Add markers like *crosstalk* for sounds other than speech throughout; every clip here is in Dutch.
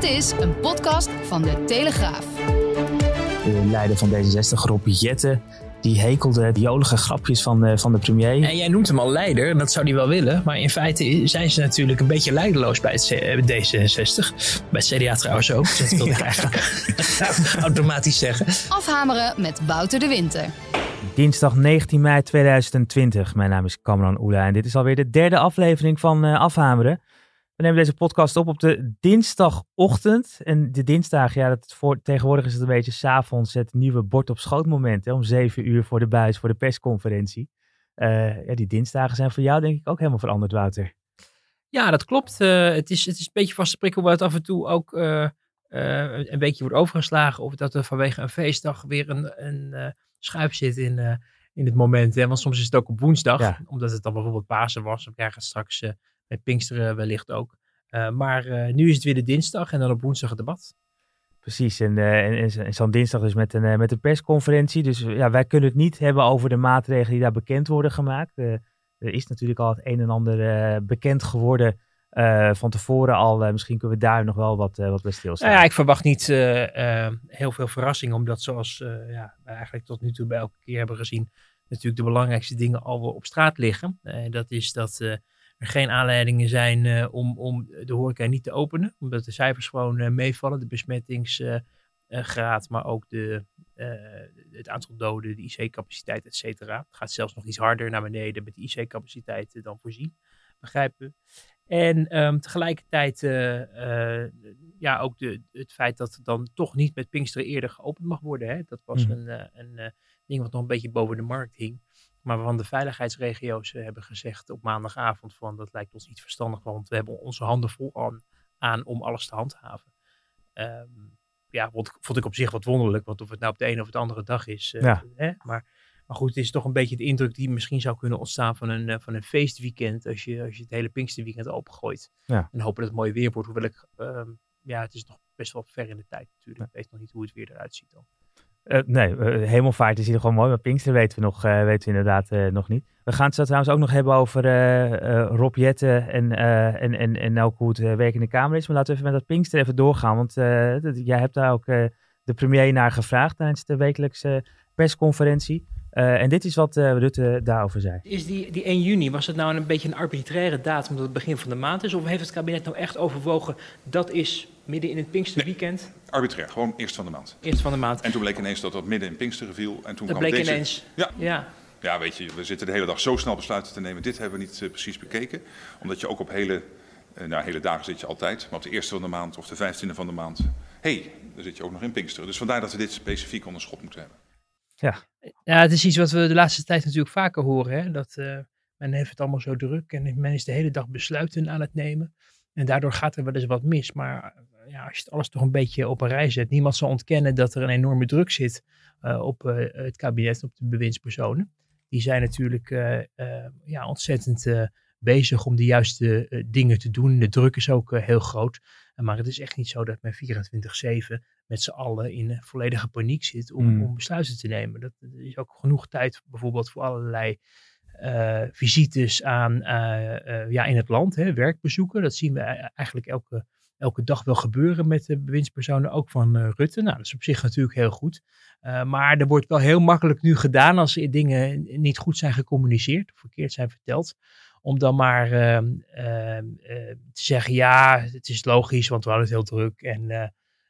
Dit is een podcast van de Telegraaf. De leider van D66, Rob Jetten, die hekelde de jolige grapjes van de, van de premier. En jij noemt hem al leider, en dat zou hij wel willen. Maar in feite zijn ze natuurlijk een beetje leideloos bij het D66. Bij het CDA trouwens ook. Dat *laughs* wil ik eigenlijk *laughs* automatisch zeggen. Afhameren met Wouter de Winter. Dinsdag 19 mei 2020. Mijn naam is Cameron Oela en dit is alweer de derde aflevering van uh, Afhameren. We nemen deze podcast op op de dinsdagochtend. En de dinsdag, ja, dat voor, tegenwoordig is het een beetje s'avonds het nieuwe bord op schoot moment. Hè, om zeven uur voor de buis, voor de persconferentie. Uh, ja, die dinsdagen zijn voor jou denk ik ook helemaal veranderd, Wouter. Ja, dat klopt. Uh, het, is, het is een beetje vaste prikkel waar het af en toe ook uh, een beetje wordt overgeslagen. Of dat er vanwege een feestdag weer een, een schuif zit in, in het moment. Hè? Want soms is het ook op woensdag, ja. omdat het dan bijvoorbeeld Pasen was. Dan krijgen we straks met Pinksteren wellicht ook. Uh, maar uh, nu is het weer de dinsdag en dan op woensdag het debat. Precies, en, uh, en, en zo'n dinsdag dus met een, met een persconferentie. Dus ja, wij kunnen het niet hebben over de maatregelen die daar bekend worden gemaakt. er is natuurlijk al het een en ander bekend geworden van tevoren al. misschien kunnen we daar nog wel wat, wat bij stilstaan. Nou ja, ik verwacht niet heel veel verrassing, omdat zoals ja, we eigenlijk tot nu toe bij elke keer hebben gezien, natuurlijk de belangrijkste dingen al op straat liggen. dat is dat er geen aanleidingen zijn uh, om, om de horeca niet te openen. Omdat de cijfers gewoon uh, meevallen. De besmettingsgraad, maar ook de, het aantal doden, de IC-capaciteit, et cetera. Het gaat zelfs nog iets harder naar beneden met de IC-capaciteit dan voorzien. Begrijpen we. En um, tegelijkertijd ja, ook de, het feit dat het dan toch niet met Pinksteren eerder geopend mag worden. Hè? Dat was mm. een, een ding wat nog een beetje boven de markt hing. Maar waarvan de veiligheidsregio's eh, hebben gezegd op maandagavond van dat lijkt ons niet verstandig, want we hebben onze handen vol aan, aan om alles te handhaven. Um, ja, vond, vond, ik op zich wat wonderlijk, want of het nou op de ene of de andere dag is. Uh, ja. hè? Maar, maar goed, het is toch een beetje de indruk die misschien zou kunnen ontstaan van een, uh, van een feestweekend als je, als je het hele Pinksterweekend opengooit. Ja. En hopen dat het mooi weer wordt, hoewel ik, um, ja, het is nog best wel ver in de tijd natuurlijk. Ik weet nog niet hoe het weer eruit ziet dan. Uh, nee, uh, hemelvaart is hier gewoon mooi, maar Pinkster weten we, nog, uh, weten we inderdaad nog niet. We gaan het zo trouwens ook nog hebben over Rob Jetten en, en, en, en ook hoe het werk in de Kamer is. Maar laten we even met dat Pinkster even doorgaan, want jij hebt daar ook de premier naar gevraagd tijdens de wekelijkse persconferentie. En dit is wat uh, Rutte daarover zei. Is die, die 1 juni, was het nou een beetje een arbitraire datum omdat het begin van de maand is? Of heeft het kabinet nou echt overwogen, dat is midden in het Pinksterweekend? Nee, arbitrair, gewoon eerst van de maand. Eerst van de maand. En toen bleek ineens dat dat midden in Pinksteren viel. En toen dat kwam bleek deze... ineens? Ja. ja. Ja, weet je, we zitten de hele dag zo snel besluiten te nemen. Dit hebben we niet uh, precies bekeken. Omdat je ook op hele, nou, hele dagen zit je altijd. Maar op de eerste van de maand of de vijftiende van de maand... hé, hey, dan zit je ook nog in Pinksteren. Dus vandaar dat we dit specifiek onder schot moeten hebben. Ja. ja, het is iets wat we de laatste tijd natuurlijk vaker horen. Hè? Dat uh, men heeft het allemaal zo druk en men is de hele dag besluiten aan het nemen. En daardoor gaat er wel eens wat mis. Maar ja, als je het alles toch een beetje op een rij zet. Niemand zal ontkennen dat er een enorme druk zit uh, op uh, het kabinet, op de bewindspersonen. Die zijn natuurlijk ja, ontzettend bezig om de juiste dingen te doen. De druk is ook heel groot. Maar het is echt niet zo dat men 24-7 met z'n allen in volledige paniek zit om, mm. om besluiten te nemen. Dat, er is ook genoeg tijd bijvoorbeeld voor allerlei uh, visites aan, uh, uh, ja, in het land, hè, werkbezoeken. Dat zien we eigenlijk elke, elke dag wel gebeuren met de bewindspersonen, ook van Rutte. Nou, dat is op zich natuurlijk heel goed. maar er wordt wel heel makkelijk nu gedaan als dingen niet goed zijn gecommuniceerd, of verkeerd zijn verteld om dan maar uh, uh, te zeggen, ja, het is logisch, want we hadden het heel druk en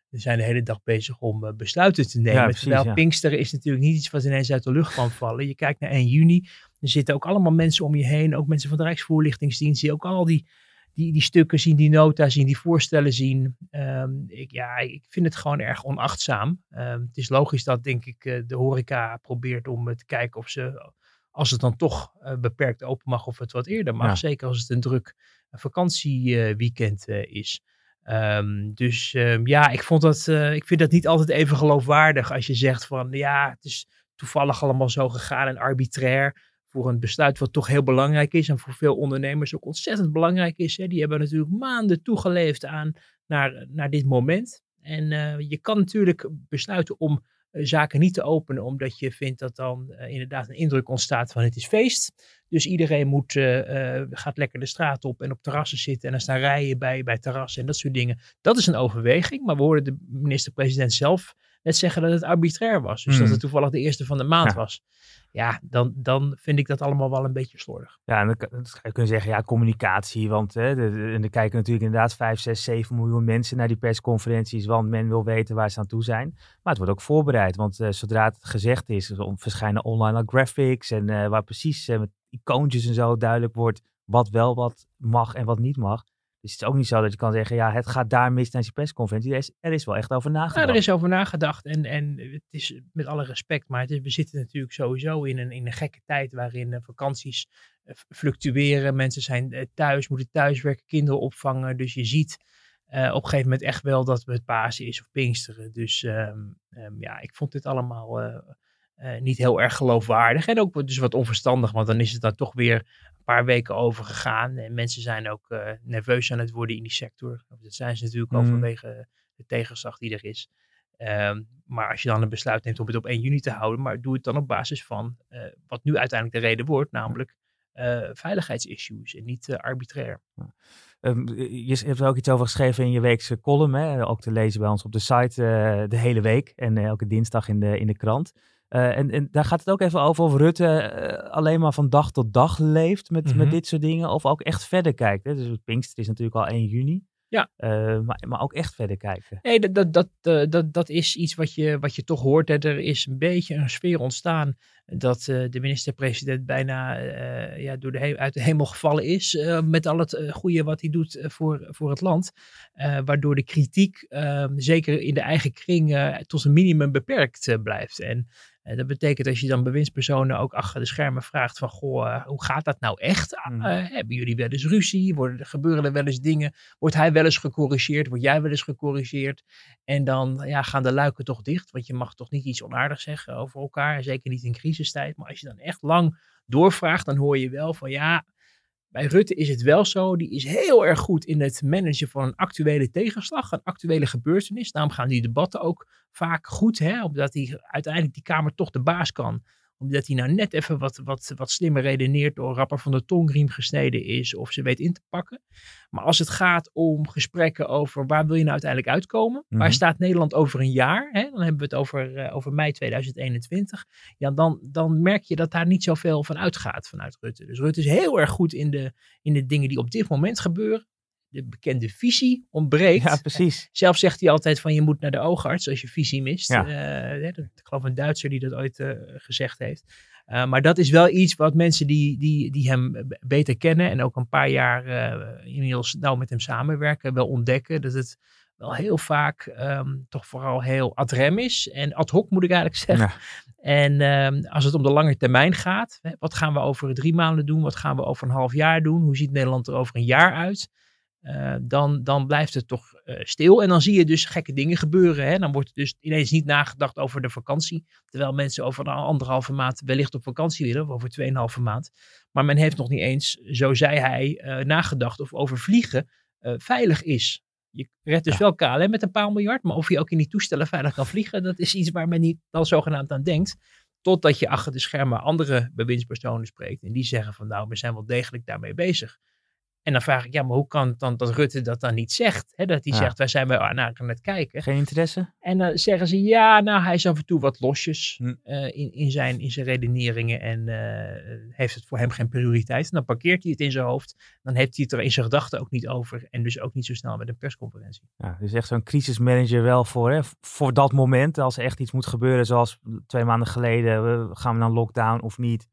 we zijn de hele dag bezig om besluiten te nemen. Ja, precies, Terwijl ja. Pinksteren is natuurlijk niet iets wat ineens uit de lucht kan vallen. Je kijkt naar 1 juni, er zitten ook allemaal mensen om je heen, ook mensen van de Rijksvoorlichtingsdienst, die ook al die, die, die stukken zien, die nota zien, die voorstellen zien. Um, ik, ja, ik vind het gewoon erg onachtzaam. Um, het is logisch dat, denk ik, de horeca probeert om te kijken of ze als het dan toch beperkt open mag of het wat eerder mag. Zeker als het een druk vakantieweekend is. Um, dus ja, ik, vond dat, uh, ik vind dat niet altijd even geloofwaardig als je zegt van ja, het is toevallig allemaal zo gegaan en arbitrair voor een besluit wat toch heel belangrijk is en voor veel ondernemers ook ontzettend belangrijk is. Hè. Die hebben natuurlijk maanden toegeleefd aan naar, naar dit moment. En uh, je kan natuurlijk besluiten om uh, zaken niet te openen, omdat je vindt dat dan uh, inderdaad een indruk ontstaat van het is feest. Dus iedereen moet, gaat lekker de straat op en op terrassen zitten en dan staan rijen bij, bij terrassen en dat soort dingen. Dat is een overweging, maar we hoorden de minister-president zelf net zeggen dat het arbitrair was. Dus dat hmm. het toevallig de eerste van de maand was. Ja, dan, dan vind ik dat allemaal wel een beetje slordig. Ja, en dan, zou je zeggen, ja, communicatie. Want hè, en er kijken natuurlijk inderdaad 5, 6, 7 miljoen mensen naar die persconferenties. Want men wil weten waar ze aan toe zijn. Maar het wordt ook voorbereid. Want uh, zodra het gezegd is, verschijnen online graphics. En uh, waar precies uh, met icoontjes en zo duidelijk wordt wat wel wat mag en wat niet mag. Dus het is ook niet zo dat je kan zeggen, ja, het gaat daar mis tijdens je persconferentie. Er is, er is wel echt over nagedacht. Ja, er is over nagedacht. En, en het is met alle respect, maar het is, we zitten natuurlijk sowieso in een, in een gekke tijd waarin vakanties eh, fluctueren. Mensen zijn eh, thuis, moeten thuiswerken, kinderen opvangen. Dus je ziet uh, op een gegeven moment echt wel dat het Pasen is of Pinksteren. Dus um, um, ja, ik vond dit allemaal uh, uh, niet heel erg geloofwaardig. En ook dus wat onverstandig, want dan is het dan toch weer paar weken over gegaan. En mensen zijn ook uh, nerveus aan het worden in die sector. Dat zijn ze natuurlijk mm. vanwege de tegenslag die er is. Um, maar als je dan een besluit neemt om het op 1 juni te houden, maar doe het dan op basis van uh, wat nu uiteindelijk de reden wordt, namelijk uh, veiligheidsissues en niet arbitrair. Um, je hebt er ook iets over geschreven in je weekse column, hè? ook te lezen bij ons op de site de hele week en elke dinsdag in de, in de krant. Uh, en, en, daar gaat het ook even over of Rutte uh, alleen maar van dag tot dag leeft met, mm -hmm. met dit soort dingen. Of ook echt verder kijkt. Hè? Dus Pinkster is natuurlijk al 1 juni. Ja. Uh, maar, maar ook echt verder kijken. Nee, dat, dat, dat, dat, dat is iets wat je, wat je toch hoort. Hè. Er is een beetje een sfeer ontstaan dat de minister-president bijna ja, door de uit de hemel gevallen is. met al het goede wat hij doet voor, voor het land. waardoor de kritiek, ehm, zeker in de eigen kring, tot een minimum beperkt blijft. En uh, dat betekent als je dan bewindspersonen ook achter de schermen vraagt van, goh, uh, hoe gaat dat nou echt? Uh, hebben jullie wel eens ruzie? Worden, gebeuren er wel eens dingen? Wordt hij wel eens gecorrigeerd? Word jij wel eens gecorrigeerd? En dan ja, gaan de luiken toch dicht, want je mag toch niet iets onaardigs zeggen over elkaar, zeker niet in crisistijd. Maar als je dan echt lang doorvraagt, dan hoor je wel van, ja, bij Rutte is het wel zo, die is heel erg goed in het managen van een actuele tegenslag, een actuele gebeurtenis. Daarom gaan die debatten ook vaak goed, hè, omdat hij uiteindelijk die Kamer toch de baas kan omdat hij nou net even wat, wat, wat slimmer redeneert door rapper van de tongriem gesneden is of ze weet in te pakken. Maar als het gaat om gesprekken over waar wil je nou uiteindelijk uitkomen? Waar mhm. staat Nederland over een jaar? Hè? Dan hebben we het over, uh, over mei 2021. Ja, dan, dan merk je dat daar niet zoveel van uitgaat vanuit Rutte. Dus Rutte is heel erg goed in de, in de dingen die op dit moment gebeuren de bekende visie ontbreekt. Ja, precies. Zelf zegt hij altijd van je moet naar de oogarts als je visie mist. Ja. Uh, ik geloof een Duitser die dat ooit uh, gezegd heeft. Uh, maar dat is wel iets wat mensen die, die, die hem beter kennen en ook een paar jaar inmiddels nauw met hem samenwerken, wel ontdekken dat het wel heel vaak um, toch vooral heel ad rem is. En ad hoc moet ik eigenlijk zeggen. Ja. En um, als het om de lange termijn gaat, hè, wat gaan we over drie maanden doen? Wat gaan we over een half jaar doen? Hoe ziet Nederland er over een jaar uit? Uh, dan, dan blijft het toch uh, stil. En dan zie je dus gekke dingen gebeuren. Hè? Dan wordt dus ineens niet nagedacht over de vakantie. Terwijl mensen over een anderhalve maand wellicht op vakantie willen. Of over tweeënhalve maand. Maar men heeft nog niet eens, zo zei hij, uh, nagedacht of over vliegen veilig is. Je redt dus ja. wel KLM met een paar miljard. Maar of je ook in die toestellen veilig kan vliegen. Dat is iets waar men niet dan zogenaamd aan denkt. Totdat je achter de schermen andere bewindspersonen spreekt. En die zeggen van nou, we zijn wel degelijk daarmee bezig. En dan vraag ik, ja, maar hoe kan het dan dat Rutte dat dan niet zegt? Hè? Dat hij ja. zegt, wij zijn bij naar aan het kijken. Geen interesse? En dan zeggen ze, ja, nou, hij is af en toe wat losjes hm. uh, in, in, zijn, in zijn redeneringen en uh, heeft het voor hem geen prioriteit. En dan parkeert hij het in zijn hoofd. Dan heeft hij het er in zijn gedachten ook niet over. En dus ook niet zo snel met een persconferentie. Ja, dus echt zo'n crisismanager wel voor, hè? voor dat moment. Als er echt iets moet gebeuren, zoals twee maanden geleden, gaan we naar lockdown of niet.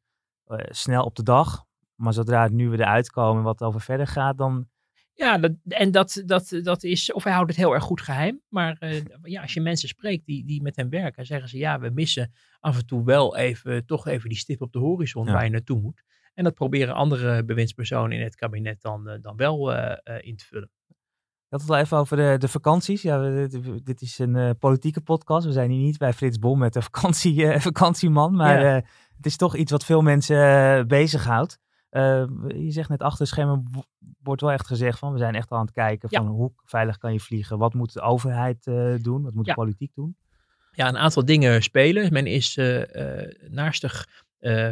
Uh, snel op de dag. Maar zodra het nu weer eruit komen wat over verder gaat, dan Ja, dat, en dat, dat, dat is, of hij houdt het heel erg goed geheim. Maar uh, ja, als je mensen spreekt die, die met hem werken, zeggen ze ja, we missen af en toe wel even, toch even die stip op de horizon Ja. waar je naartoe moet. En dat proberen andere bewindspersonen in het kabinet dan, uh, dan wel uh, in te vullen. Ik had het al even over de, de vakanties. Ja, we, dit, dit, is een uh, politieke podcast. We zijn hier niet bij Frits Bom met de vakantie, uh, *laughs* vakantieman. Maar ja. uh, het is toch iets wat veel mensen uh, bezighoudt. je zegt net achter schermen wordt wel echt gezegd van we zijn echt aan het kijken van ja. hoe veilig kan je vliegen. Wat moet de overheid uh, doen? Wat moet ja. de politiek doen? Ja, een aantal dingen spelen. Men is uh, naastig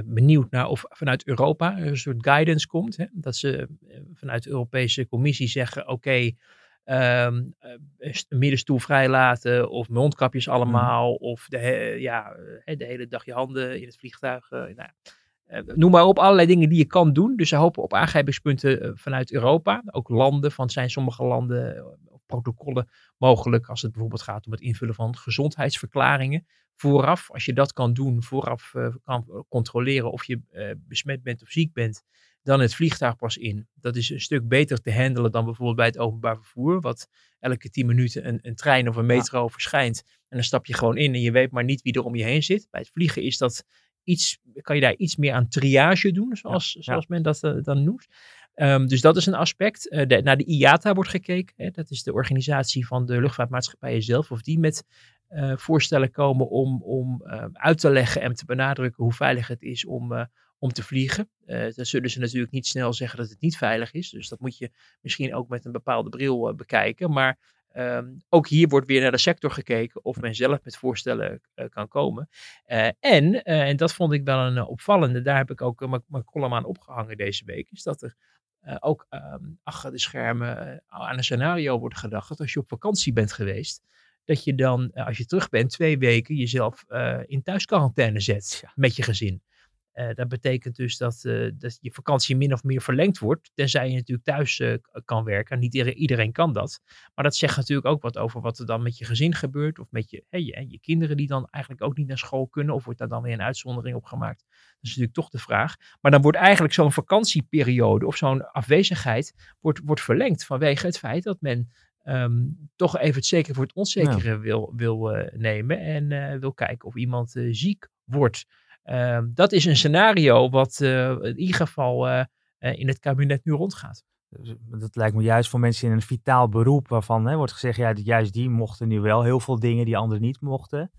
benieuwd naar of vanuit Europa een soort guidance komt. Hè? Dat ze vanuit de Europese Commissie zeggen oké, okay, Um, een middenstoel vrijlaten of mondkapjes allemaal mm. of de, he, ja, de hele dag je handen in het vliegtuig. Uh, nou, noem maar op, allerlei dingen die je kan doen. Dus ze hopen op aangrijpingspunten uh, vanuit Europa. Ook landen, van zijn sommige landen protocollen mogelijk als het bijvoorbeeld gaat om het invullen van gezondheidsverklaringen. Vooraf, als je dat kan doen, vooraf uh, kan controleren of je uh, besmet bent of ziek bent, dan het vliegtuig pas in. Dat is een stuk beter te handelen dan bijvoorbeeld bij het openbaar vervoer, wat elke tien minuten een, een trein of een metro ja. verschijnt en dan stap je gewoon in en je weet maar niet wie er om je heen zit. Bij het vliegen is dat iets, kan je daar iets meer aan triage doen, zoals, ja. zoals men dat uh, dan noemt. Um, dus dat is een aspect. Uh, de, naar de IATA wordt gekeken. Hè, dat is de organisatie van de luchtvaartmaatschappijen zelf. Of die met uh, voorstellen komen om, om uh, uit te leggen en te benadrukken hoe veilig het is om, om te vliegen. dan zullen ze natuurlijk niet snel zeggen dat het niet veilig is. Dus dat moet je misschien ook met een bepaalde bril bekijken. Maar um, ook hier wordt weer naar de sector gekeken of men zelf met voorstellen kan komen. en, en dat vond ik wel een opvallende. Daar heb ik ook mijn column aan opgehangen deze week. Is dat er ook um, achter de schermen aan een scenario wordt gedacht dat als je op vakantie bent geweest, dat je dan, als je terug bent, twee weken jezelf in thuisquarantaine zet ja. met je gezin. Dat betekent dus dat, dat je vakantie min of meer verlengd wordt, tenzij je natuurlijk thuis kan werken. Niet iedereen kan dat. Maar dat zegt natuurlijk ook wat over wat er dan met je gezin gebeurt, of met je, je, je kinderen die dan eigenlijk ook niet naar school kunnen, of wordt daar dan weer een uitzondering op gemaakt. Dat is natuurlijk toch de vraag. Maar dan wordt eigenlijk zo'n vakantieperiode of zo'n afwezigheid wordt, wordt verlengd vanwege het feit dat men um, toch even het zeker voor het onzekere ja. wil, wil uh, nemen en uh, wil kijken of iemand uh, ziek wordt. Um, dat is een scenario wat in ieder geval in het kabinet nu rondgaat. Dat lijkt me juist voor mensen in een vitaal beroep waarvan hè, wordt gezegd, ja, juist die mochten nu wel heel veel dingen die anderen niet mochten.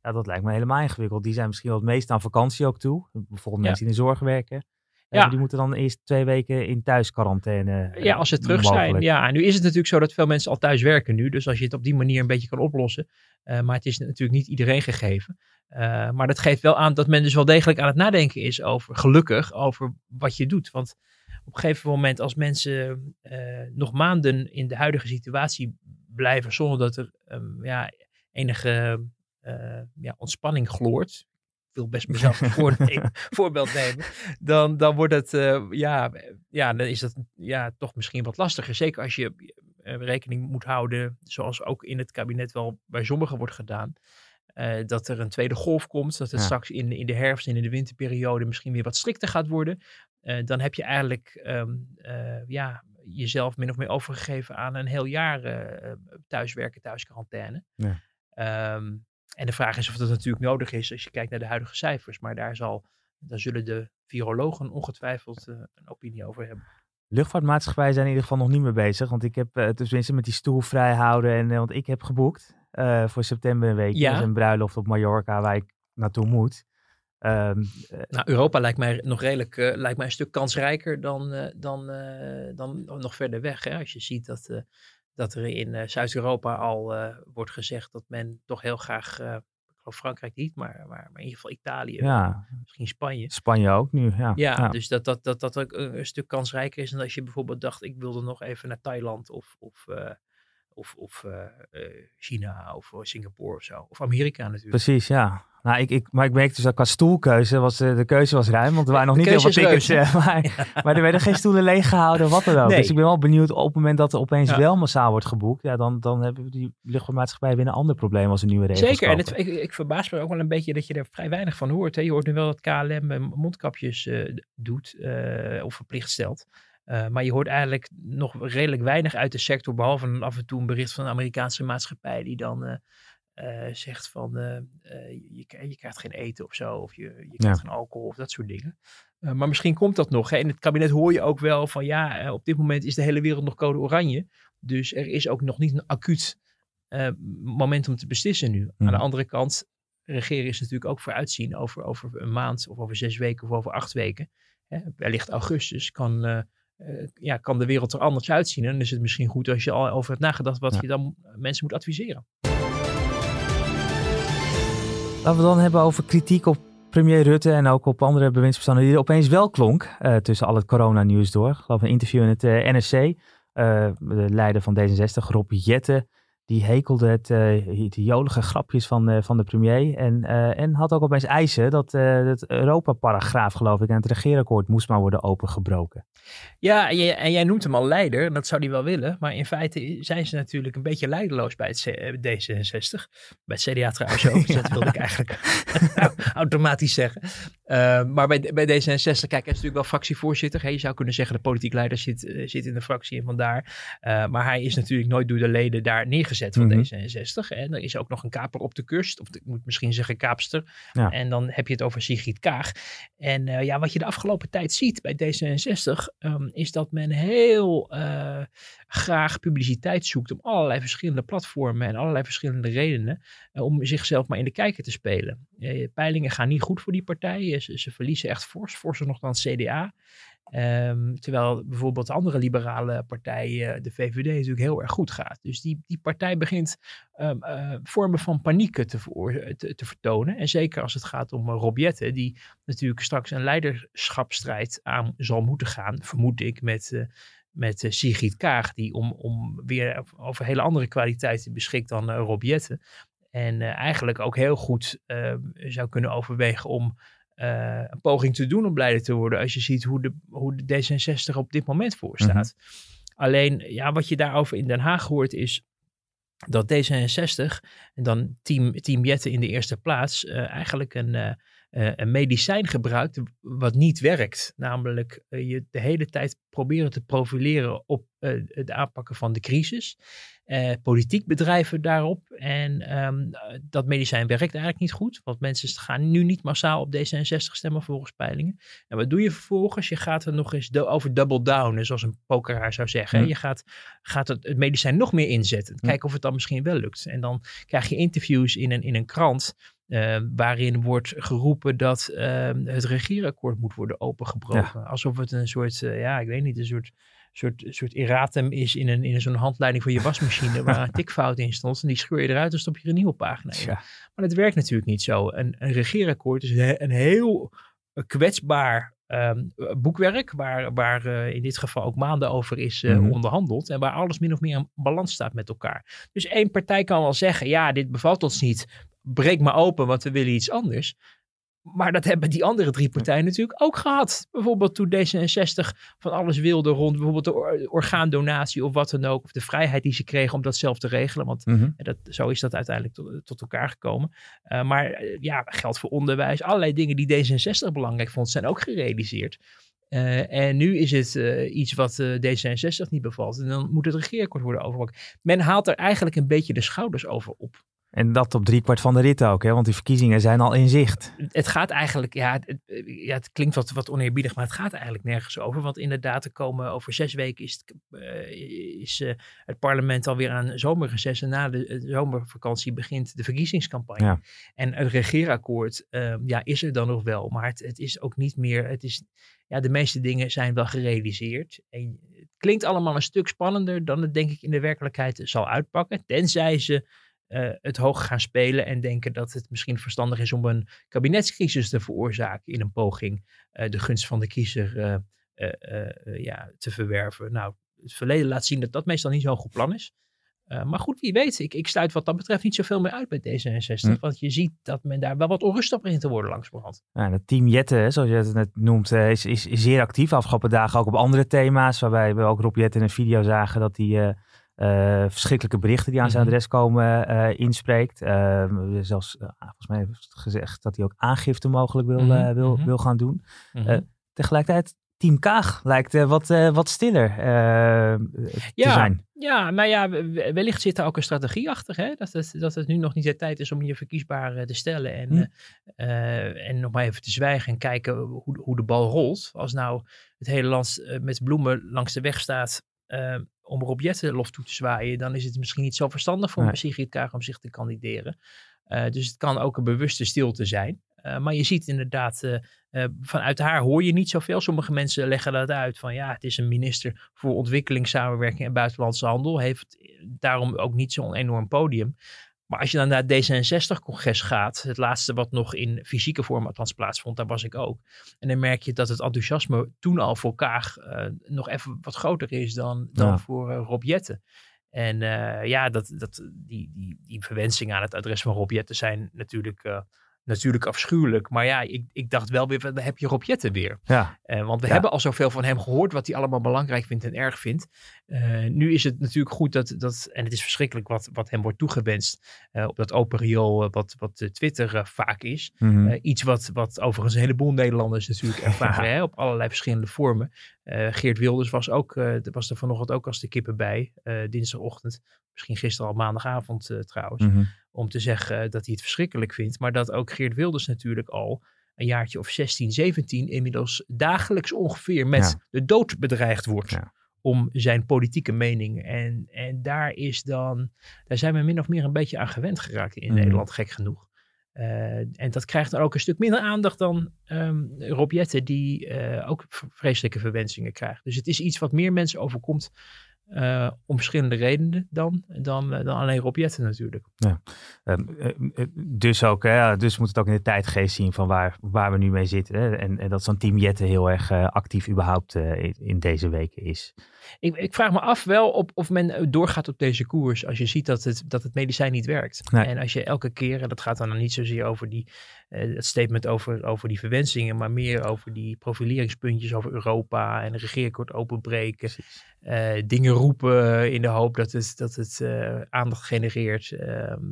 Ja, dat lijkt me helemaal ingewikkeld. Die zijn misschien wel het meest aan vakantie ook toe. Bijvoorbeeld ja. mensen die in de zorg werken. Ja. Die moeten dan eerst twee weken in thuisquarantaine. Ja, als ze terug mogelijk. zijn. Ja, en nu is het natuurlijk zo dat veel mensen al thuis werken nu. Dus als je het op die manier een beetje kan oplossen. Uh, maar het is natuurlijk niet iedereen gegeven. Uh, maar dat geeft wel aan dat men dus wel degelijk aan het nadenken is over, gelukkig, over wat je doet. Want op een gegeven moment als mensen uh, nog maanden in de huidige situatie blijven zonder dat er um, ja, enige ja, ontspanning gloort. Ik wil best mezelf *laughs* een voorbeeld nemen. Dan, dan wordt het, uh, ja, ja, dan is dat ja, toch misschien wat lastiger. Zeker als je uh, rekening moet houden, zoals ook in het kabinet wel bij sommigen wordt gedaan. Uh, dat er een tweede golf komt, dat het ja. straks in, in de herfst en in de winterperiode misschien weer wat strikter gaat worden. dan heb je eigenlijk um, ja, jezelf min of meer overgegeven aan een heel jaar thuiswerken, thuisquarantaine. Ja. Um, en de vraag is of dat natuurlijk nodig is als je kijkt naar de huidige cijfers. Maar daar, zal, daar zullen de virologen ongetwijfeld uh, een opinie over hebben. Luchtvaartmaatschappijen zijn in ieder geval nog niet mee bezig. Want ik heb uh, tenminste met die stoel vrijhouden. En, uh, want ik heb geboekt voor september een week. Ja. Dus een bruiloft op Mallorca waar ik naartoe moet. Um, nou, Europa lijkt mij nog redelijk lijkt mij een stuk kansrijker dan, dan, dan nog verder weg. Hè? Als je ziet dat dat er in uh, Zuid-Europa al uh, wordt gezegd dat men toch heel graag, uh, ik geloof Frankrijk niet, maar, maar, maar, in ieder geval Italië, ja. misschien Spanje. Spanje ook nu, ja. Ja, ja. dus dat dat, dat, dat ook een, een, stuk kansrijker is dan als je bijvoorbeeld dacht, ik wilde nog even naar Thailand of, of, of, of China of Singapore of zo. Of Amerika natuurlijk. Precies, ja. Nou, ik, ik, maar ik merkte dus dat qua stoelkeuze was de, de keuze was ruim, want er waren nog niet heel veel tickets. *laughs* Maar, ja. maar er werden geen stoelen leeggehouden, wat dan ook. Nee. Dus ik ben wel benieuwd op het moment dat er opeens ja. wel massaal wordt geboekt, ja, dan, dan hebben die luchtvaartmaatschappij weer een ander probleem als een nieuwe regels Zeker, en het, ik, ik, verbaas me ook wel een beetje dat je er vrij weinig van hoort. Hè. Je hoort nu wel dat KLM mondkapjes uh, doet uh, of verplicht stelt. Uh, maar je hoort eigenlijk nog redelijk weinig uit de sector, behalve af en toe een bericht van een Amerikaanse maatschappij die dan uh, uh, zegt van je, je, krijgt geen eten of zo, of je, je krijgt geen alcohol of dat soort dingen. maar misschien komt dat nog. Hè. In het kabinet hoor je ook wel van ja, op dit moment is de hele wereld nog code oranje. Dus er is ook nog niet een acuut moment om te beslissen nu. Aan de mhm. andere kant, regeren is natuurlijk ook vooruitzien over, over een maand of over zes weken of over acht weken. Hè. Wellicht augustus kan ja, kan de wereld er anders uitzien. En dan is het misschien goed als je al over hebt nagedacht wat je dan mensen moet adviseren. Laten we dan hebben over kritiek op premier Rutte en ook op andere bewindspersonen die er opeens wel klonk uh, tussen al het coronanieuws door. Ik geloof een interview in het uh, NRC. de leider van D66, Rob Jetten, die hekelde het, uh, jolige grapjes van, uh, van de premier. En, uh, en had ook opeens eisen dat het Europa-paragraaf, geloof ik, en het regeerakkoord moest maar worden opengebroken. Ja, en jij, en jij noemt hem al leider, en dat zou hij wel willen. Maar in feite zijn ze natuurlijk een beetje leideloos bij het D66. Bij het CDA trouwens ook, dus dat wilde ik *laughs* eigenlijk *laughs* automatisch zeggen. Maar bij, bij D66, kijk, hij is natuurlijk wel fractievoorzitter. Hè? Je zou kunnen zeggen, de politiek leider zit, zit in de fractie en vandaar. maar hij is natuurlijk nooit door de leden daar neergezet van mm D66. En er is ook nog een kaper op de kust, of ik moet misschien zeggen kaapster. En dan heb je het over Sigrid Kaag. En uh, ja, wat je de afgelopen tijd ziet bij D66, um, ehm, is dat men heel graag publiciteit zoekt op allerlei verschillende platformen en allerlei verschillende redenen uh, om zichzelf maar in de kijker te spelen. peilingen gaan niet goed voor die partijen. Ze, ze verliezen echt fors, forser nog dan het CDA. Um, terwijl bijvoorbeeld andere liberale partijen, de VVD, natuurlijk heel erg goed gaat. Dus die, die partij begint uh, vormen van paniek te, te, vertonen. En zeker als het gaat om uh, die natuurlijk straks een leiderschapsstrijd aan zal moeten gaan, vermoed ik, met, met Sigrid Kaag, die om, om weer over hele andere kwaliteiten beschikt dan Rob En eigenlijk ook heel goed ehm, zou kunnen overwegen om uh, een poging te doen om leider te worden. Als je ziet hoe de, hoe de D66 op dit moment voor staat. Mhm. Alleen, ja, wat je daarover in Den Haag hoort is dat D66 en dan team, team Jette in de eerste plaats uh, eigenlijk een, uh, een medicijn gebruikt wat niet werkt. Namelijk je de hele tijd proberen te profileren op het aanpakken van de crisis politiek bedrijven daarop. En um, dat medicijn werkt eigenlijk niet goed, want mensen gaan nu niet massaal op D66 stemmen volgens peilingen. En wat doe je vervolgens? Je gaat er nog eens over double down, zoals een pokeraar zou zeggen. Je gaat, gaat het, het, medicijn nog meer inzetten. Kijken of het dan misschien wel lukt. En dan krijg je interviews in een, in een krant. Uh, waarin wordt geroepen dat uh, het regeerakkoord moet worden opengebroken. Alsof het een soort, ja, ik weet niet, een soort soort, soort erratum is in, een, in zo'n handleiding voor je wasmachine *laughs* waar een tikfout in stond. En die scheur je eruit en stop je een nieuwe pagina in. Maar dat werkt natuurlijk niet zo. Een, een regeerakkoord is een heel kwetsbaar ehm, boekwerk, waar, waar uh, in dit geval ook maanden over is uh, onderhandeld. En waar alles min of meer in balans staat met elkaar. Dus één partij kan wel zeggen, ja, dit bevalt ons niet. Breek maar open, want we willen iets anders. Maar dat hebben die andere drie partijen natuurlijk ook gehad. Bijvoorbeeld toen D66 van alles wilde rond bijvoorbeeld de orgaandonatie of wat dan ook. Of de vrijheid die ze kregen om dat zelf te regelen. Want mhm. dat, zo is dat uiteindelijk tot, tot elkaar gekomen. Uh, maar uh, ja, geld voor onderwijs. Allerlei dingen die D66 belangrijk vond zijn ook gerealiseerd. Uh, en nu is het iets wat D66 niet bevalt. En dan moet het regeerakkoord worden overgepakt. Men haalt er eigenlijk een beetje de schouders over op. En dat op driekwart van de rit ook, hè? want die verkiezingen zijn al in zicht. Het gaat eigenlijk, ja, het, ja, het klinkt wat, wat oneerbiedig, maar het gaat eigenlijk nergens over. Want inderdaad, er komen over zes weken is het, uh, is, uh, het parlement alweer aan zomerreces. En na de zomervakantie begint de verkiezingscampagne. Ja. En het regeerakkoord uh, ja, is er dan nog wel, maar het, het is ook niet meer, het is, ja, de meeste dingen zijn wel gerealiseerd. En het klinkt allemaal een stuk spannender dan het denk ik in de werkelijkheid zal uitpakken. Tenzij ze uh, het hoog gaan spelen en denken dat het misschien verstandig is om een kabinetscrisis te veroorzaken in een poging uh, de gunst van de kiezer uh, ja, te verwerven. Nou, het verleden laat zien dat dat meestal niet zo'n goed plan is. maar goed, wie weet. Ik, ik sluit wat dat betreft niet zoveel meer uit bij D66. Hm. Want je ziet dat men daar wel wat onrustig op begint te worden langzamerhand. Ja, het team Jette, zoals je het net noemt, is, is, zeer actief. Afgelopen dagen ook op andere thema's. Waarbij we ook Rob Jette in een video zagen dat hij uh, verschrikkelijke berichten die aan zijn mhm. adres komen uh, inspreekt. Uh, zelfs, volgens mij heeft gezegd dat hij ook aangifte mogelijk wil, mhm. wil, mhm. wil gaan doen. Tegelijkertijd Team Kaag lijkt wat, wat stiller te ja, zijn. Ja, maar ja, wellicht zit er ook een strategie achter. Hè? Dat, het, dat het nu nog niet de tijd is om je verkiesbaar te stellen. En, hm. en nog maar even te zwijgen en kijken hoe, hoe de bal rolt. Als nou het hele land met bloemen langs de weg staat om Rob lof toe te zwaaien. Dan is het misschien niet zo verstandig voor nee. Sigrid Kaag om zich te kandideren. dus het kan ook een bewuste stilte zijn. Uh, maar je ziet inderdaad, uh, vanuit haar hoor je niet zoveel. Sommige mensen leggen dat uit van ja, het is een minister voor ontwikkelingssamenwerking en buitenlandse handel. Heeft daarom ook niet zo'n enorm podium. Maar als je dan naar het D66-congres gaat, het laatste wat nog in fysieke vorm althans plaatsvond, daar was ik ook. En dan merk je dat het enthousiasme toen al voor Kaag nog even wat groter is dan, dan ja. voor Rob Jetten. En ja, dat, dat, die, die, die verwensingen aan het adres van Rob Jetten zijn natuurlijk natuurlijk afschuwelijk. Maar ja, ik, ik dacht wel weer, dan heb je Rob Jetten weer. Ja. Uh, want we hebben al zoveel van hem gehoord, wat hij allemaal belangrijk vindt en erg vindt. Uh, nu is het natuurlijk goed dat, dat en het is verschrikkelijk wat, wat hem wordt toegewenst uh, op dat open riool, wat, wat Twitter vaak is. Mm -hmm. iets wat, wat overigens een heleboel Nederlanders natuurlijk *laughs* ervaren, ja. hè, op allerlei verschillende vormen. Geert Wilders was, ook, was er vanochtend ook als de kippen bij, dinsdagochtend. Misschien gisteren al maandagavond trouwens. Mm -hmm om te zeggen dat hij het verschrikkelijk vindt. Maar dat ook Geert Wilders natuurlijk al een jaartje of 16, 17 inmiddels dagelijks ongeveer met Ja. de dood bedreigd wordt. Ja. Om zijn politieke mening. En, en daar is dan, daar zijn we min of meer een beetje aan gewend geraakt in Mhm. Nederland, gek genoeg. Eh, en dat krijgt dan ook een stuk minder aandacht dan Rob Jetten, die eh, ook vreselijke verwensingen krijgt. Dus het is iets wat meer mensen overkomt eh, om verschillende redenen dan, dan, eh, dan alleen Rob Jetten natuurlijk. Ehm, eh, dus ook, ja, dus moet het ook in de tijdgeest zien van waar, waar we nu mee zitten. Hè? En, en dat zo'n team Jette heel erg actief überhaupt in, deze weken is. Ik, ik vraag me af wel op, of men doorgaat op deze koers als je ziet dat het, dat het medicijn niet werkt. Nee. En als je elke keer, en dat gaat dan niet zozeer over die, het statement over, over die verwensingen, maar meer over die profileringspuntjes over Europa en de regeerakkoord openbreken. eh, dingen roepen in de hoop dat het, dat het eh, aandacht genereert. Ehm,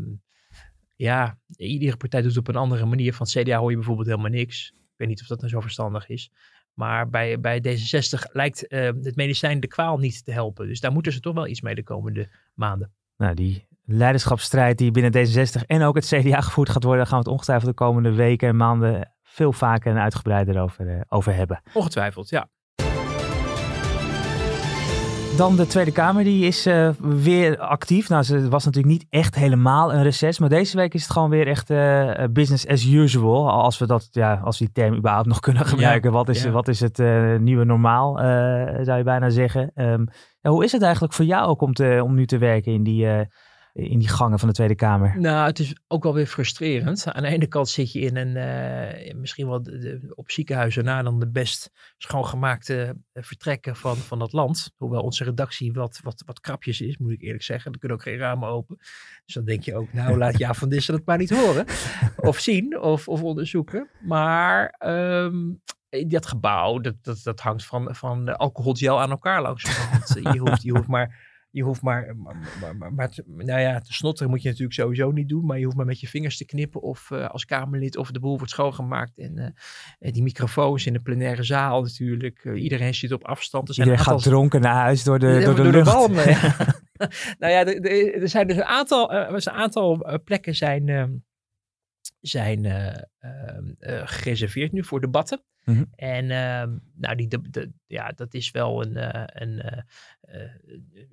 ja, iedere partij doet het op een andere manier. Van het CDA hoor je bijvoorbeeld helemaal niks. Ik weet niet of dat nou zo verstandig is. Maar bij, bij D66 lijkt eh, het medicijn de kwaal niet te helpen. Dus daar moeten ze toch wel iets mee de komende maanden. Nou, die leiderschapsstrijd die binnen D66 en ook het CDA gevoerd gaat worden, daar gaan we het ongetwijfeld de komende weken en maanden veel vaker en uitgebreider over, eh, over hebben. Ongetwijfeld, ja. Dan de Tweede Kamer, die is eh, weer actief. Nou, ze was natuurlijk niet echt helemaal een reces, maar deze week is het gewoon weer echt eh, business as usual. Als we, dat, ja, als we die term überhaupt nog kunnen gebruiken. wat, is, ja. wat is het nieuwe normaal, zou je bijna zeggen. Ehm, ja, hoe is het eigenlijk voor jou ook om, te, om nu te werken in die, in die gangen van de Tweede Kamer? Nou, het is ook wel weer frustrerend. Aan de ene kant zit je in een, eh, misschien wel de, de- op ziekenhuizen na dan de best schoongemaakte eh, vertrekken van, van het land. Hoewel onze redactie wat, wat, wat krapjes is, moet ik eerlijk zeggen. Er kunnen ook geen ramen open. Dus dan denk je ook, nou laat *laughs* Ja van Dissen het maar niet horen. Of zien, of, of onderzoeken. Maar ehm, dat gebouw, dat, dat, dat hangt van, van alcoholgel aan elkaar langs. *laughs* Je hoeft, je hoeft maar je hoeft maar, maar, maar, maar, maar te- nou ja, te snotteren moet je natuurlijk sowieso niet doen. Maar je hoeft maar met je vingers te knippen of eh, als Kamerlid of de boel wordt schoongemaakt. En eh, en die microfoons in de plenaire zaal natuurlijk. eh, iedereen zit op afstand. Er zijn Iedereen een gaat dronken naar huis door de, door de door lucht. walmen, ja. *laughs* *laughs* nou ja, er- er er zijn dus een aantal, eh, er is een aantal eh, plekken zijn, ehm, zijn eh, ehm, eh, gereserveerd nu voor debatten. Mhm. En ehm, nou, die, de, de- ja, dat is wel een, een, eh,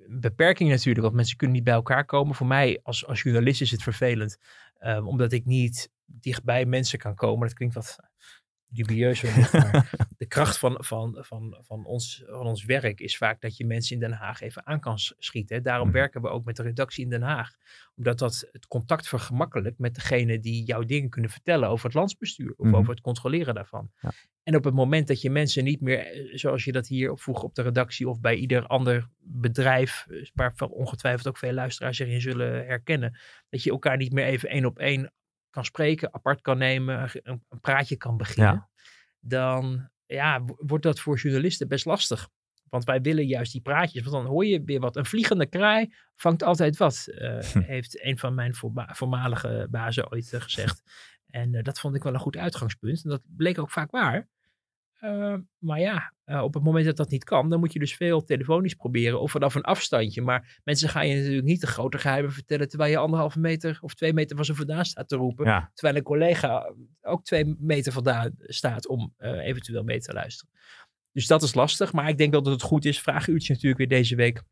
een beperking natuurlijk, want mensen kunnen niet bij elkaar komen. Voor mij als, als journalist is het vervelend, ehm, omdat ik niet dichtbij mensen kan komen. Dat klinkt wat dubieus, wellicht, maar *laughs* de kracht van, van, van, van, ons, van ons werk is vaak dat je mensen in Den Haag even aan kan schieten. Daarom Mhm. werken we ook met de redactie in Den Haag. Omdat dat het contact vergemakkelijkt met degene die jouw dingen kunnen vertellen over het landsbestuur of Mhm. over het controleren daarvan. Ja. En op het moment dat je mensen niet meer, eh, zoals je dat hier vroeg op de redactie of bij ieder ander bedrijf, eh, waar ongetwijfeld ook veel luisteraars zich in zullen herkennen, dat je elkaar niet meer even één op één kan spreken, apart kan nemen, een, een praatje kan beginnen, Ja. dan ja, wordt dat voor journalisten best lastig. Want wij willen juist die praatjes, want dan hoor je weer wat. Een vliegende kraai vangt altijd wat, eh, Hm. *laughs* heeft een van mijn voormalige bazen ooit eh, gezegd. En eh, dat vond ik wel een goed uitgangspunt. En dat bleek ook vaak waar. Uh, maar ja, uh, op het moment dat dat niet kan, dan moet je dus veel telefonisch proberen of vanaf een afstandje. Maar mensen gaan je natuurlijk niet de grote geheimen vertellen terwijl je anderhalve meter of twee meter van ze vandaan staat te roepen. Ja. Terwijl een collega ook twee meter vandaan staat om uh, eventueel mee te luisteren. Dus dat is lastig, maar ik denk wel dat het goed is. Vraaguurtje natuurlijk weer deze week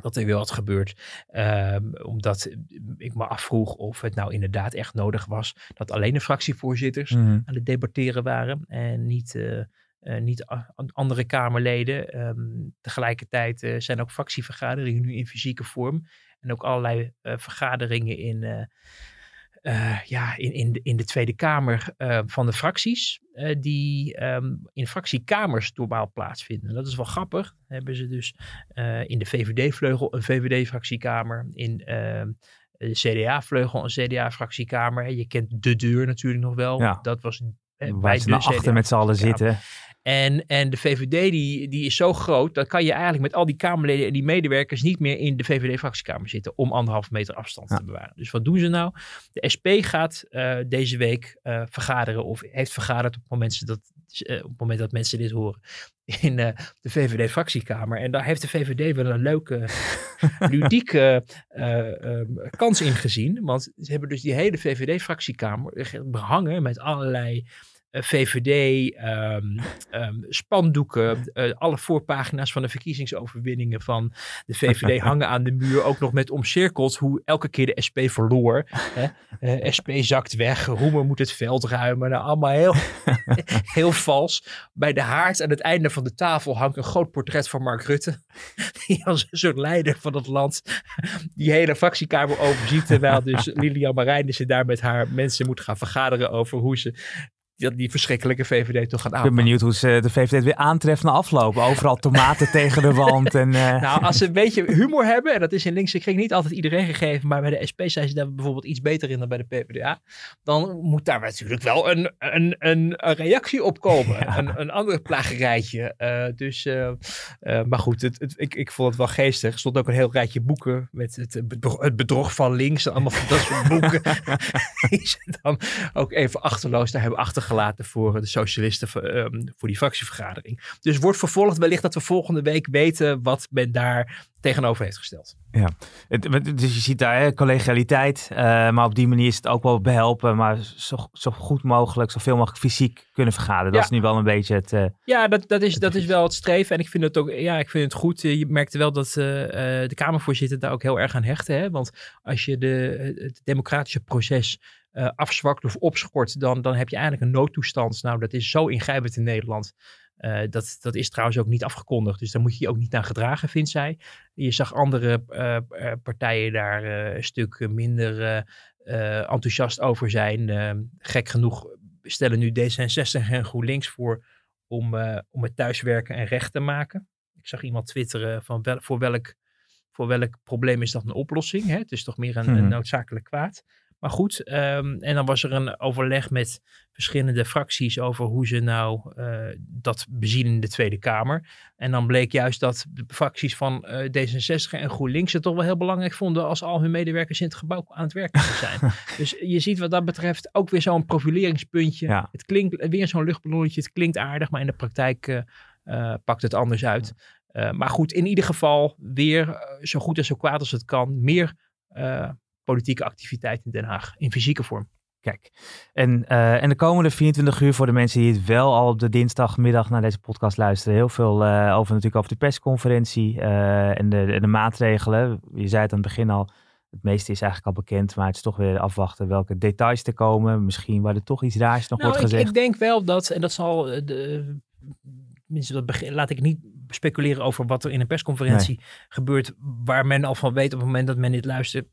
dat er weer wat gebeurt. Um, omdat ik me afvroeg of het nou inderdaad echt nodig was dat alleen de fractievoorzitters Mhm. aan het debatteren waren en niet, uh, uh, niet andere Kamerleden. Um, tegelijkertijd uh, zijn ook fractievergaderingen nu in fysieke vorm en ook allerlei vergaderingen in. Uh, ja, in, in, de, in de Tweede Kamer uh, van de fracties, uh, die um, in fractiekamers normaal plaatsvinden. Dat is wel grappig. Hebben ze dus in de VVD-vleugel een VVD-fractiekamer, in ehm, de CDA-vleugel een CDA-fractiekamer. Je kent de deur natuurlijk nog wel. Ja. Dat was Waar ze naar achter met z'n allen zitten. En, en de VVD die, die is zo groot, dat kan je eigenlijk met al die Kamerleden en die medewerkers niet meer in de VVD-fractiekamer zitten om anderhalf meter afstand Ja. te bewaren. Dus wat doen ze nou? De SP gaat uh, deze week uh, vergaderen of heeft vergaderd op het moment dat, uh, op het moment dat mensen dit horen *laughs* in de VVD-fractiekamer. En daar heeft de VVD wel een leuke, *laughs* ludieke um, kans in gezien. Want ze hebben dus die hele VVD-fractiekamer behangen met allerlei VVD, um, um, spandoeken, uh, alle voorpagina's van de verkiezingsoverwinningen van de VVD *laughs* hangen aan de muur. Ook nog met omcirkeld hoe elke keer de SP verloor. Hè? *laughs* Uh, SP zakt weg, Roemer moet het veld ruimen. Nou, allemaal heel, *laughs* heel vals. Bij de haard aan het einde van de tafel hangt een groot portret van Mark Rutte. Die als een soort leider van het land die hele fractiekamer overziet. Terwijl dus Lilian Marijnissen daar met haar mensen moet gaan vergaderen over hoe ze die, die verschrikkelijke VVD toch gaan Ik aanpakken. ben benieuwd hoe ze de VVD weer aantreft na afloop. Overal tomaten *laughs* tegen de wand. En, uh... Nou, als ze een beetje humor hebben, en dat is in linkse kring niet altijd iedereen gegeven, maar bij de SP zijn ze daar bijvoorbeeld iets beter in dan bij de PvdA, dan moet daar natuurlijk wel een, een, een, een reactie op komen. *laughs* Ja. Een, een ander plagerijtje. Uh, dus, uh, maar goed, het, het, ik, ik vond het wel geestig. Er stond ook een heel rijtje boeken met het, het bedrog van links, en allemaal van dat soort boeken. *laughs* die ze dan ook even achterloos daar hebben achtergelaten gelaten voor de socialisten um, voor die fractievergadering. Dus wordt vervolgd wellicht dat we volgende week weten wat men daar tegenover heeft gesteld. Ja, dus je ziet daar hè, collegialiteit, uh, maar op die manier is het ook wel behelpen, maar zo, zo goed mogelijk, zoveel mogelijk fysiek kunnen vergaderen. Dat ja. is nu wel een beetje het. Uh, ja, dat, dat, is, dat is wel het streven en ik vind het ook, ja, ik vind het goed. Je merkte wel dat uh, de Kamervoorzitter daar ook heel erg aan hechten, hè? want als je de, het democratische proces uh, afzwakt of opschort, dan, dan heb je eigenlijk een noodtoestand. Nou, dat is zo ingrijpend in Nederland. Uh, dat, dat is trouwens ook niet afgekondigd. Dus daar moet je je ook niet naar gedragen, vindt zij. Je zag andere uh, partijen daar een stuk minder enthousiast over zijn. gek genoeg stellen nu D66 en GroenLinks voor om, om het thuiswerken en recht te maken. Ik zag iemand twitteren van wel, voor, welk, voor welk probleem is dat een oplossing. Hè? Het is toch meer een, Hmm. een noodzakelijk kwaad. Maar goed, um, en dan was er een overleg met verschillende fracties over hoe ze nou uh, dat bezien in de Tweede Kamer. En dan bleek juist dat de fracties van uh, D66 en GroenLinks het toch wel heel belangrijk vonden als al hun medewerkers in het gebouw aan het werk zijn. *laughs* dus je ziet wat dat betreft ook weer zo'n profileringspuntje. Ja. Het klinkt weer zo'n luchtballonnetje, het klinkt aardig, maar in de praktijk uh, pakt het anders uit. maar goed, in ieder geval weer zo goed en zo kwaad als het kan, meer politieke activiteit in Den Haag in fysieke vorm. Kijk, en, uh, en de komende 24 uur voor de mensen die het wel al op de dinsdagmiddag naar deze podcast luisteren, heel veel uh, over natuurlijk over de persconferentie uh, en, de, en de maatregelen. Je zei het aan het begin al, het meeste is eigenlijk al bekend, maar het is toch weer afwachten welke details er komen. Misschien waar er toch iets raars nog nou, wordt ik, gezegd. Ik denk wel dat, en dat zal de, dat begin, laat ik niet speculeren over wat er in een persconferentie nee. gebeurt, waar men al van weet op het moment dat men dit luistert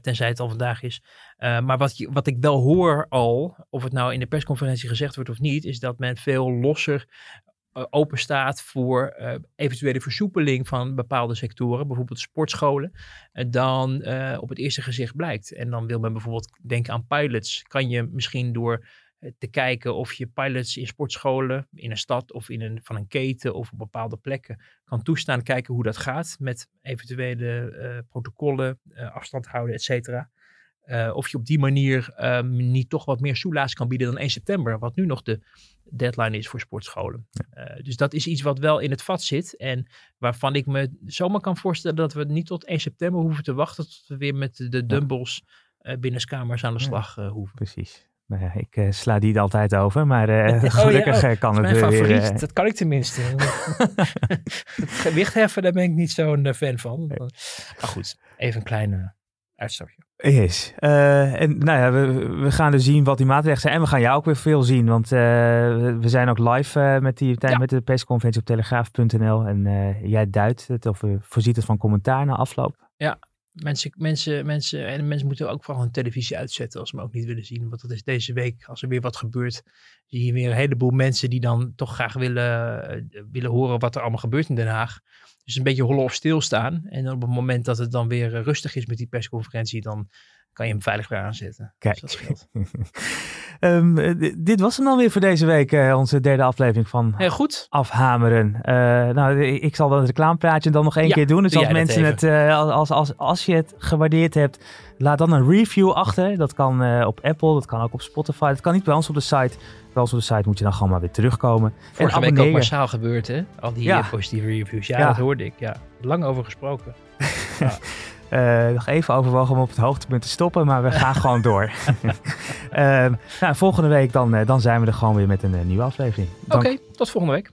tenzij het al vandaag is. Uh, maar wat, je, wat ik wel hoor al, of het nou in de persconferentie gezegd wordt of niet, is dat men veel losser uh, open staat voor eventuele versoepeling van bepaalde sectoren, bijvoorbeeld sportscholen, dan op het eerste gezicht blijkt. En dan wil men bijvoorbeeld denken aan pilots. Kan je misschien door te kijken of je pilots in sportscholen, in een stad of in een, van een keten of op bepaalde plekken kan toestaan. Kijken hoe dat gaat met eventuele uh, protocollen, uh, afstand houden, et cetera. eh, of je op die manier ehm, niet toch wat meer soelaas kan bieden dan 1 september, wat nu nog de deadline is voor sportscholen. Eh, dus dat is iets wat wel in het vat zit en waarvan ik me zomaar kan voorstellen dat we niet tot 1 september hoeven te wachten tot we weer met de dumbbells binnenskamers aan de slag hoeven. Precies. Nou ja, ik uh, sla die altijd over, maar uh, gelukkig oh ja, oh, kan het mijn weer. Uh, dat kan ik tenminste. *laughs* *laughs* het gewicht heffen, daar ben ik niet zo'n fan van. Maar goed, even een kleine uitstapje. Yes. en nou ja, we, we gaan dus zien wat die maatregelen zijn. En we gaan jou ook weer veel zien, want we, we zijn ook live met, die, ja. met de persconferentie op telegraaf.nl. En jij duidt het of voorziet het van commentaar na afloop. Ja, Mensen, mensen, mensen, en mensen moeten ook vooral hun televisie uitzetten als ze me ook niet willen zien. Want dat is deze week, als er weer wat gebeurt, zie je weer een heleboel mensen die dan toch graag willen, willen horen wat er allemaal gebeurt in Den Haag. Dus een beetje hollen of stilstaan. En op het moment dat het dan weer rustig is met die persconferentie, dan kan je hem veilig weer aanzetten. Kijk. Dus *laughs* um, dit was hem dan weer voor deze week, uh, onze derde aflevering van Heel goed. Afhameren. Uh, nou, ik zal dat reclamepraatje dan nog één ja, keer doen. Dus als mensen het, uh, als, als, als je het gewaardeerd hebt, laat dan een review achter. Dat kan op Apple, dat kan ook op Spotify. Dat kan niet bij ons op de site. Bij ons op de site moet je dan gewoon maar weer terugkomen. Vorige week ook massaal gebeurd, hè? Al die ja. positieve reviews. Ja, ja, dat hoorde ik. Ja, lang over gesproken. *laughs* ja. Uh, nog even overwogen om op het hoogtepunt te stoppen, maar we *laughs* gaan gewoon door. uh, *laughs* nou, volgende week dan, uh, dan zijn we er gewoon weer met een nieuwe aflevering. Oké, okay, tot volgende week.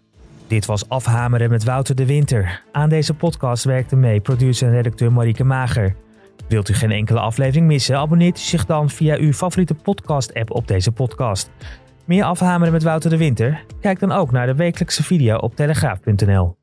Dit was Afhameren met Wouter de Winter. Aan deze podcast werkte mee producer en redacteur Marieke Mager. Wilt u geen enkele aflevering missen? Abonneert u zich dan via uw favoriete podcast-app op deze podcast. Meer Afhameren met Wouter de Winter? Kijk dan ook naar de wekelijkse video op telegraaf.nl.